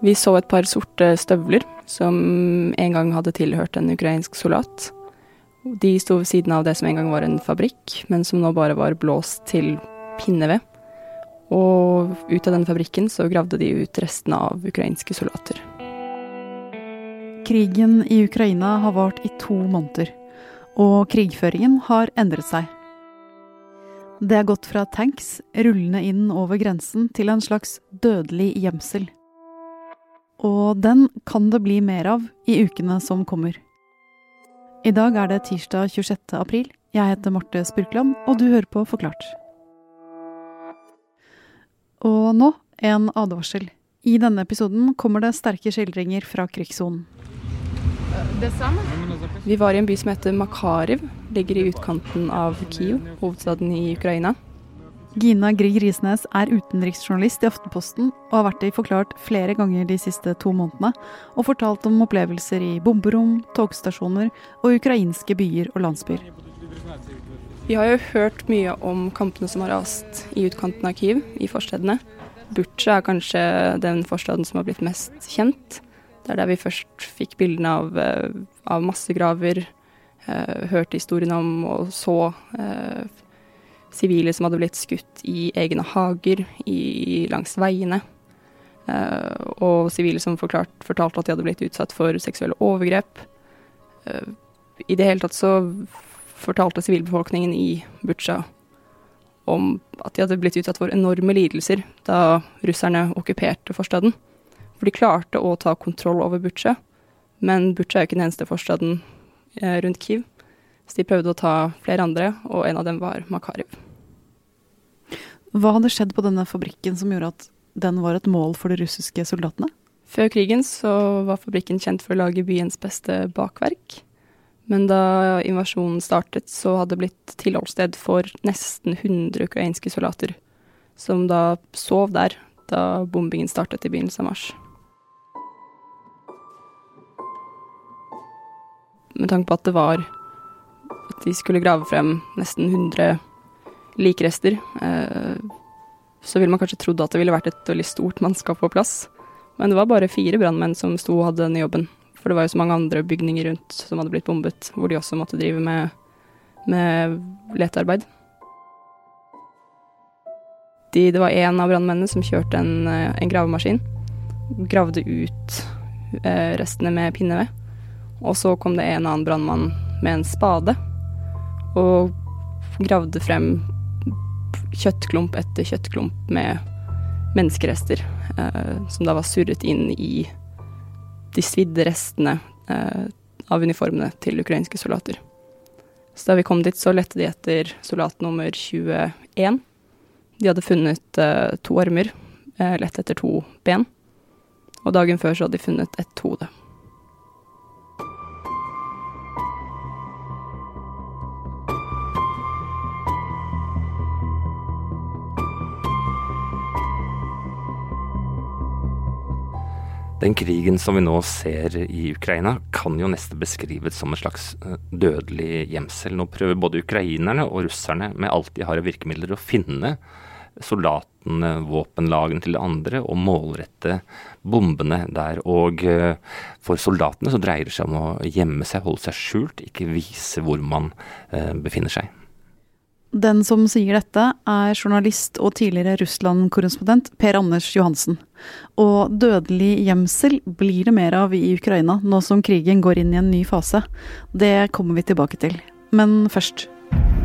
Vi så et par sorte støvler som en gang hadde tilhørt en ukrainsk soldat. De sto ved siden av det som en gang var en fabrikk, men som nå bare var blåst til pinneved. Og ut av den fabrikken så gravde de ut restene av ukrainske soldater. Krigen i Ukraina har vart i to måneder, og krigføringen har endret seg. Det er gått fra tanks rullende inn over grensen til en slags dødelig gjemsel. Og den kan det bli mer av i ukene som kommer. I dag er det tirsdag 26. april. Jeg heter Marte Spurkland, og du hører på Forklart. Og nå en advarsel. I denne episoden kommer det sterke skildringer fra krigssonen. Vi var i en by som heter Makariv, ligger i utkanten av Kiev, hovedstaden i Ukraina. Gina Grieg Risnes er utenriksjournalist i Aftenposten og har vært i Forklart flere ganger de siste to månedene, og fortalt om opplevelser i bomberom, togstasjoner og ukrainske byer og landsbyer. Vi har jo hørt mye om kampene som har rast i utkanten av Kyiv, i forstedene. Butsja er kanskje den forstaden som har blitt mest kjent. Det er der vi først fikk bildene av, eh, av massegraver, eh, hørte historiene om og så eh, sivile som hadde blitt skutt i egne hager, i, langs veiene. Uh, og sivile som forklart, fortalte at de hadde blitt utsatt for seksuelle overgrep. Uh, I det hele tatt så fortalte sivilbefolkningen i Butsja om at de hadde blitt utsatt for enorme lidelser da russerne okkuperte forstaden. For de klarte å ta kontroll over Butsja, men Butsja er jo ikke den eneste forstaden eh, rundt Kiev. Så de prøvde å ta flere andre, og en av dem var Makariv. Hva hadde skjedd på denne fabrikken som gjorde at den var et mål for de russiske soldatene? Før krigen så var fabrikken kjent for å lage byens beste bakverk. Men da invasjonen startet, så hadde det blitt tilholdssted for nesten 100 ukrainske soldater, som da sov der da bombingen startet i begynnelsen av mars. Med tanke på at det var de skulle grave frem nesten 100 likrester, eh, så ville man kanskje trodd at det ville vært et veldig stort mannskap på plass. Men det var bare fire brannmenn som sto og hadde denne jobben. For det var jo så mange andre bygninger rundt som hadde blitt bombet, hvor de også måtte drive med, med letearbeid. De, det var en av brannmennene som kjørte en, en, gravemaskin. Gravde ut eh, restene med pinneved. Og så kom det en annen brannmann med en spade og gravde frem kjøttklump etter kjøttklump med menneskerester, eh, som da var surret inn i de svidde restene eh, av uniformene til ukrainske soldater. Så da vi kom dit, så lette de etter soldat nummer 21. De hadde funnet eh, to armer, eh, lett etter to ben. Og dagen før så hadde de funnet et hode. Den krigen som vi nå ser i Ukraina, kan jo nesten beskrives som en slags eh, dødelig gjemsel. Nå prøver både ukrainerne og russerne med alt de har av virkemidler å finne soldatene, våpenlagene til andre, og målrette bombene der. Og eh, for soldatene så dreier det seg om å gjemme seg, holde seg skjult, ikke vise hvor man eh, befinner seg. Den som sier dette, er journalist og tidligere Russland-korrespondent Per Anders Johansen. Og dødelig gjemsel blir det mer av i Ukraina nå som krigen går inn i en ny fase. Det kommer vi tilbake til. Men først.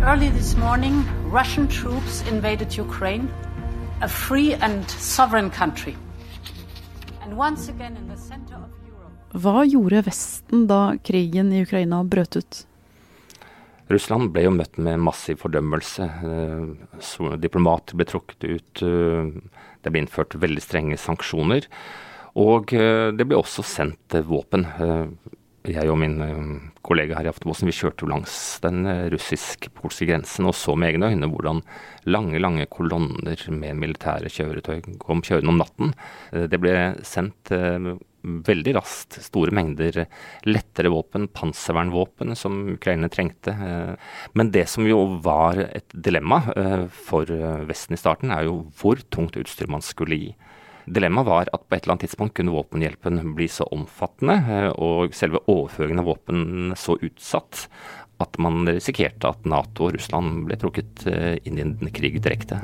Early this morning, Russian troops invaded Ukraine, a free and sovereign country. And once again in the center of Europe. Hva gjorde Vesten da krigen i Ukraina brøt ut? Russland ble jo møtt med massiv fordømmelse. Eh, diplomater ble trukket ut. Eh, det ble innført veldig strenge sanksjoner. Og eh, det ble også sendt våpen. Jeg og min kollega her i Aftenposten vi kjørte jo langs den russisk-polske grensen og så med egne øyne hvordan lange lange kolonner med militære kjøretøy kom kjørende om natten. Det ble sendt veldig raskt store mengder lettere våpen, panservernvåpen, som Ukraina trengte. Men det som jo var et dilemma eh, for Vesten i starten, er jo hvor tungt utstyr man skulle gi. Dilemmaet var at på et eller annet tidspunkt kunne våpenhjelpen bli så omfattende eh, og selve overføringen av våpen så utsatt at man risikerte at Nato og Russland ble trukket eh, inn i en krig direkte.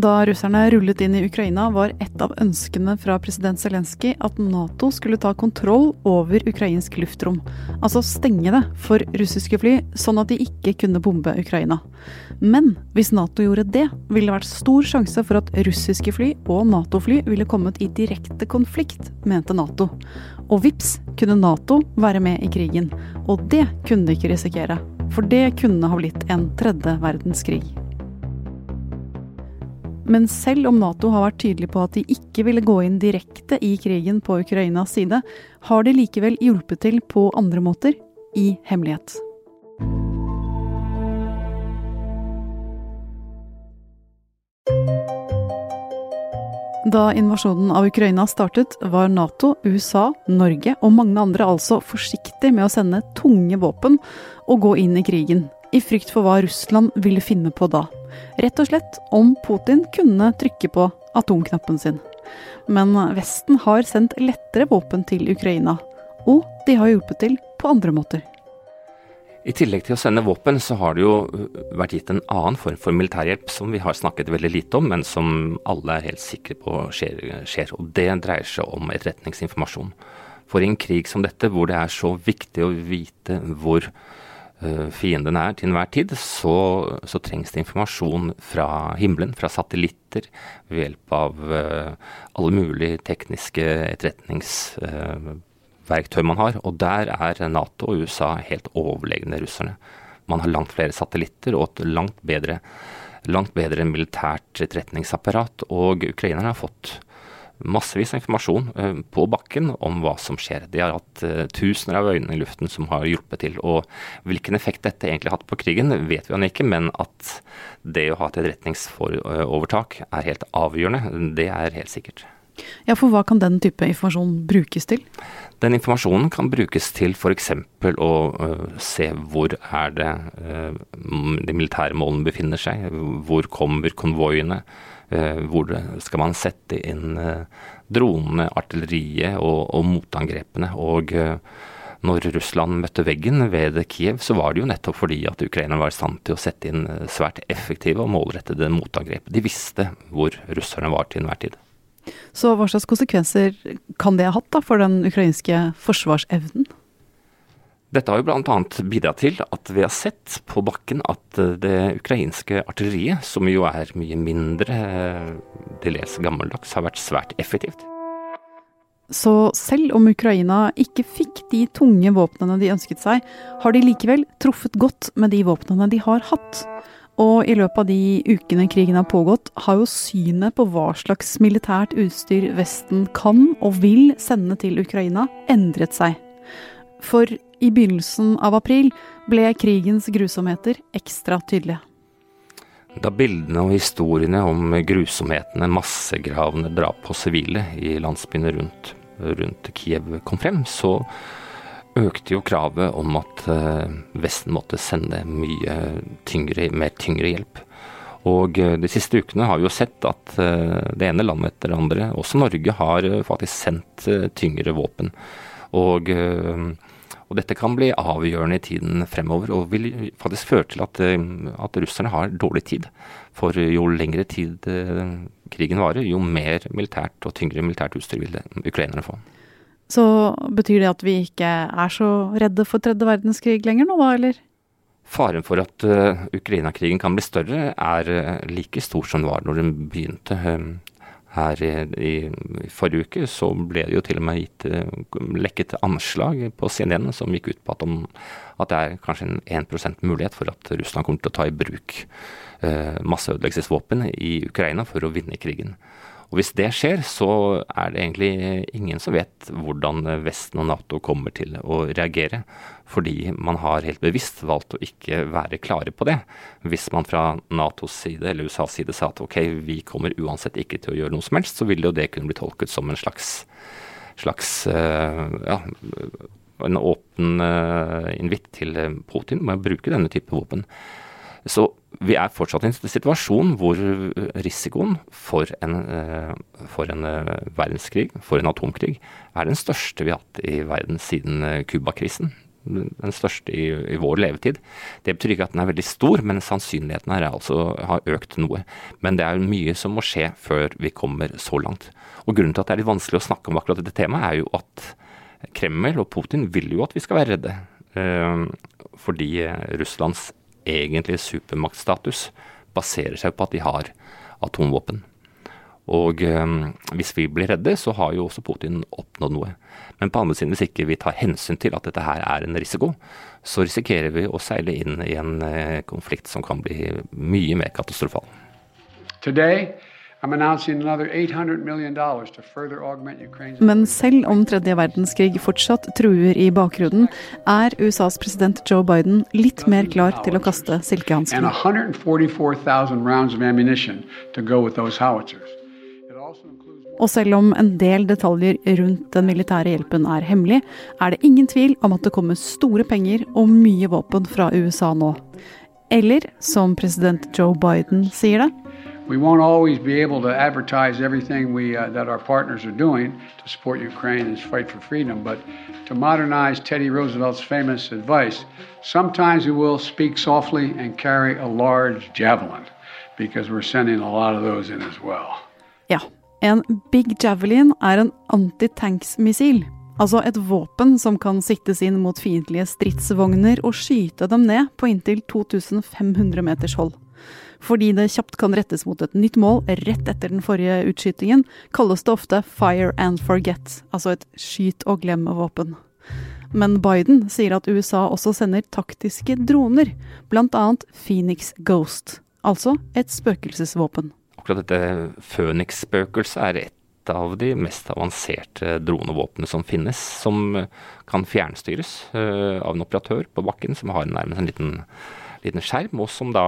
Da russerne rullet inn i Ukraina, var et av ønskene fra president Zelenskyj at Nato skulle ta kontroll over ukrainsk luftrom. Altså stenge det for russiske fly, sånn at de ikke kunne bombe Ukraina. Men hvis Nato gjorde det, ville det vært stor sjanse for at russiske fly og Nato-fly ville kommet i direkte konflikt, mente Nato. Og vips kunne Nato være med i krigen. Og det kunne de ikke risikere. For det kunne ha blitt en tredje verdenskrig. Men selv om Nato har vært tydelig på at de ikke ville gå inn direkte i krigen på Ukrainas side, har de likevel hjulpet til på andre måter, i hemmelighet. Da invasjonen av Ukraina startet, var Nato, USA, Norge og mange andre altså forsiktig med å sende tunge våpen og gå inn i krigen, i frykt for hva Russland ville finne på da. Rett og slett om Putin kunne trykke på atomknappen sin. Men Vesten har sendt lettere våpen til Ukraina, og de har hjulpet til på andre måter. I tillegg til å sende våpen, så har det jo uh, vært gitt en annen form for militærhjelp som vi har snakket veldig lite om, men som alle er helt sikre på skjer. skjer. Og det dreier seg om etterretningsinformasjon. For i en krig som dette, hvor det er så viktig å vite hvor fienden er til enhver tid, så, så, trengs det informasjon fra himmelen, fra satellitter, ved hjelp av uh, alle mulige tekniske etterretningsverktøy uh, man har. Og der er Nato og USA helt overlegne russerne. Man har langt flere satellitter og et langt bedre, langt bedre militært etterretningsapparat. Og ukrainerne har fått massevis av informasjon eh, på bakken om hva som skjer. De har hatt eh, tusener av øyne i luften som har hjulpet til. Og hvilken effekt dette egentlig har hatt på krigen, vet vi ikke, men at det å ha et etterretningsovertak er helt avgjørende, det er helt sikkert. Ja, For hva kan den type informasjon brukes til? Den informasjonen kan brukes til f.eks. å uh, se hvor er det uh, de militære målene befinner seg, hvor kommer konvoiene. Eh, hvor skal man sette inn eh, dronene, artilleriet og, og motangrepene. Og eh, når Russland møtte veggen ved Kiev, så var det jo nettopp fordi at Ukraina var i stand til å sette inn svært effektive og målrettede motangrep. De visste hvor russerne var til enhver tid. Så hva slags konsekvenser kan det ha hatt da for den ukrainske forsvarsevnen? Dette har jo bl.a. bidratt til at vi har sett på bakken at eh, det ukrainske artilleriet, som jo er mye mindre, eh, til dels gammeldags, har vært svært effektivt. Så selv om Ukraina ikke fikk de tunge våpnene de ønsket seg, har de likevel truffet godt med de våpnene de har hatt. Og i løpet av de ukene krigen har pågått, har jo synet på hva slags militært utstyr Vesten kan og vil sende til Ukraina, endret seg. For i begynnelsen av april ble krigens grusomheter ekstra tydelige. Da bildene og historiene om grusomhetene, massegravene, drap på sivile i landsbyene rundt, rundt, Kiev kom frem, så økte jo kravet om at eh, Vesten måtte sende mye tyngre, mer tyngre hjelp. Og eh, de siste ukene har vi jo sett at eh, det ene landet etter det andre, også Norge, har faktisk sendt tyngre våpen. Og og dette kan bli avgjørende i tiden fremover, og vil faktisk føre til at, eh, at russerne har dårlig tid. For jo lengre tid eh, krigen varer, jo mer militært og tyngre militært utstyr vil ukrainerne få. Så betyr det at vi ikke er så redde for tredje verdenskrig lenger nå, da, eller? Faren for at uh, Ukraina-krigen kan bli større, er uh, like stor som den var når den begynte. Uh, her i, i, forrige uke så ble det jo til og med gitt uh, lekket anslag på CNN som gikk ut på at, om, at det er kanskje en 1 mulighet for at Russland kommer til å ta i bruk eh, masseødeleggelsesvåpen i Ukraina for å vinne krigen. Og Hvis det skjer, så er det egentlig ingen som vet hvordan Vesten og Nato kommer til å reagere. Fordi man har helt bevisst valgt å ikke være klare på det. Hvis man fra Natos side eller USAs side sa at ok, vi kommer uansett ikke til å gjøre noe som helst, så ville jo det kunne bli tolket som en slags, slags uh, ja, en åpen uh, invitt til Putin med å bruke denne type våpen. Så vi er fortsatt i en situasjon hvor risikoen for en, for en verdenskrig, for en atomkrig, er den største vi har hatt i verden siden Cuba-krisen den største i, i, vår levetid. Det betyr ikke at den er veldig stor, men sannsynligheten her altså har økt noe. Men det er mye som må skje før vi kommer så langt. Og Grunnen til at det er litt vanskelig å snakke om akkurat dette temaet, er jo at Kreml og Putin vil jo at vi skal være redde. Eh, fordi Russlands egentlige supermaktstatus baserer seg på at de har atomvåpen. Og um, hvis vi blir redde, så har jo også Putin oppnådd noe. Men på andre siden, hvis ikke vi tar hensyn til at dette her er en risiko, så risikerer vi å seile inn i en uh, konflikt som kan bli mye mer katastrofal. Today, men selv om tredje verdenskrig fortsatt truer i bakgrunnen, er USAs president Joe Biden litt mer klar til å kaste silkehanskene. Og selv om en del detaljer rundt den militære hjelpen er hemmelig, er det ingen tvil om at det kommer store penger og mye våpen fra USA nå. Eller som president Joe Biden sier det We won't always be able to advertise everything we, uh, that our partners are doing to support Ukraine and fight for freedom, but to modernize Teddy Roosevelt's famous advice, sometimes we will speak softly and carry a large javelin, because we're sending a lot of those in as well. Ja, En Big Javelin er en antitanksmissil. Altså et våpen som kan siktes inn mot fiendtlige stridsvogner og skyte dem ned på inntil 2500 meters hold. Fordi det kjapt kan rettes mot et nytt mål rett etter den forrige utskytingen, kalles det ofte fire and forget, altså et skyt og glem-våpen. Men Biden sier at USA også sender taktiske droner, bl.a. Phoenix Ghost, altså et spøkelsesvåpen akkurat dette Phoenix-spøkelset er et av de mest avanserte dronevåpnene som finnes, som kan fjernstyres uh, av en operatør på bakken som har nærmest en liten, liten skjerm, og som da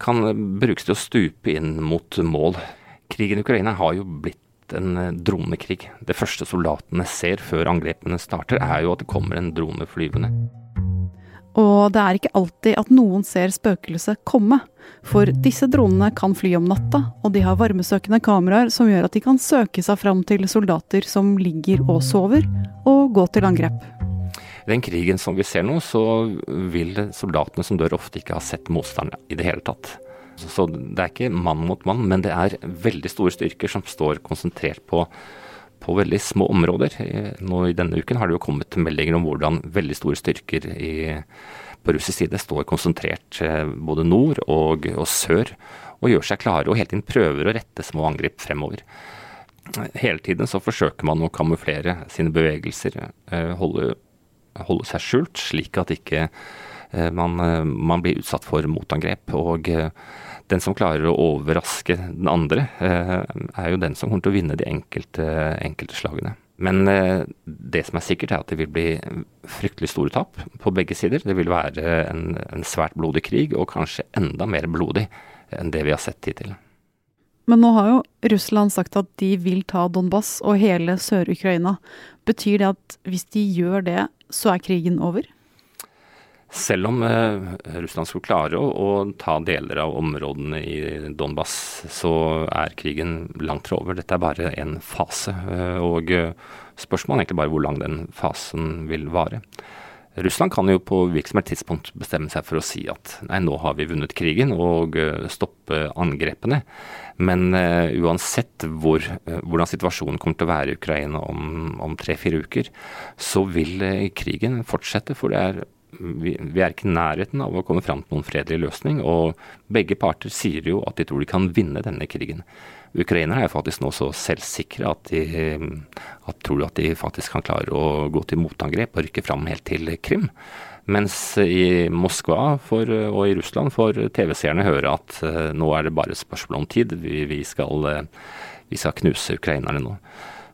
kan brukes til å stupe inn mot mål. Krigen i Ukraina har jo blitt en dronekrig. Det første soldatene ser før angrepene starter, er jo at det kommer en drone flyvende. Og det er ikke alltid at noen ser spøkelset komme. For disse dronene kan fly om natta, og de har varmesøkende kameraer som gjør at de kan søke seg fram til soldater som ligger og sover, og gå til angrep. I den krigen som vi ser nå, så vil soldatene som dør ofte ikke ha sett motstanderen i det hele tatt. Så det er ikke mann mot mann, men det er veldig store styrker som står konsentrert på på veldig små områder. Nå I denne uken har det jo kommet meldinger om hvordan veldig store styrker i, på russisk side står konsentrert eh, både nord og, og, sør, og gjør seg klare og hele tiden prøver å rette små angrep fremover. Hele tiden så forsøker man å kamuflere sine bevegelser, eh, holde, holde seg skjult, slik at ikke eh, man, man blir utsatt for motangrep. og den som klarer å overraske den andre, eh, er jo den som kommer til å vinne de enkelte, enkelte slagene. Men eh, det som er sikkert, er at det vil bli fryktelig store tap på begge sider. Det vil være en, en svært blodig krig, og kanskje enda mer blodig enn det vi har sett hittil. Men nå har jo Russland sagt at de vil ta Donbas og hele Sør-Ukraina. Betyr det at hvis de gjør det, så er krigen over? Selv om eh, Russland skulle klare å, å, ta deler av områdene i Donbas, så er krigen langt fra over. Dette er bare en fase. Eh, og eh, spørsmålet er egentlig bare hvor lang den fasen vil vare. Russland kan jo på hvilket som helst tidspunkt bestemme seg for å si at nei, nå har vi vunnet krigen og uh, stoppe angrepene. Men uh, uansett hvor, uh, hvordan situasjonen kommer til å være i Ukraina om, tre-fire uker, så vil krigen fortsette. For er vi, vi, er ikke i nærheten av å komme fram til noen fredelig løsning. Og begge parter sier jo at de tror de kan vinne denne krigen. Ukrainerne er faktisk nå så selvsikre at de at tror at de faktisk kan klare å gå til motangrep og rykke fram helt til Krim. Mens i Moskva for, og i Russland får TV-seerne høre at uh, nå er det bare spørsmål om tid. Vi, vi, skal, uh, vi skal knuse ukrainerne nå.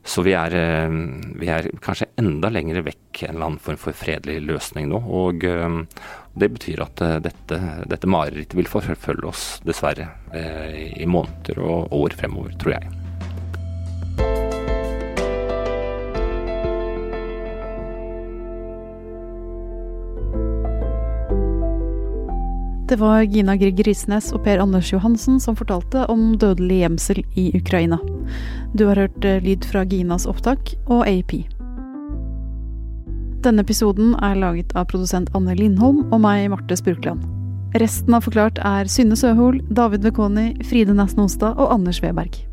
Så vi er, eh, vi er, kanskje enda lenger vekk en eller annen form for fredelig løsning nå. Og eh, det betyr at eh, dette, dette marerittet vil forfølge oss, dessverre, i måneder og år fremover, tror jeg. Det var Gina Grieg Risnes og Per Anders Johansen som fortalte om dødelig gjemsel i Ukraina. Du har hørt eh, lyd fra Ginas opptak og AP. Denne episoden er laget av produsent Anne Lindholm og meg, Marte Spurkland. Resten av Forklart er Synne Søhol, David Vekoni, Fride Nesten Onsdag og Anders Weberg.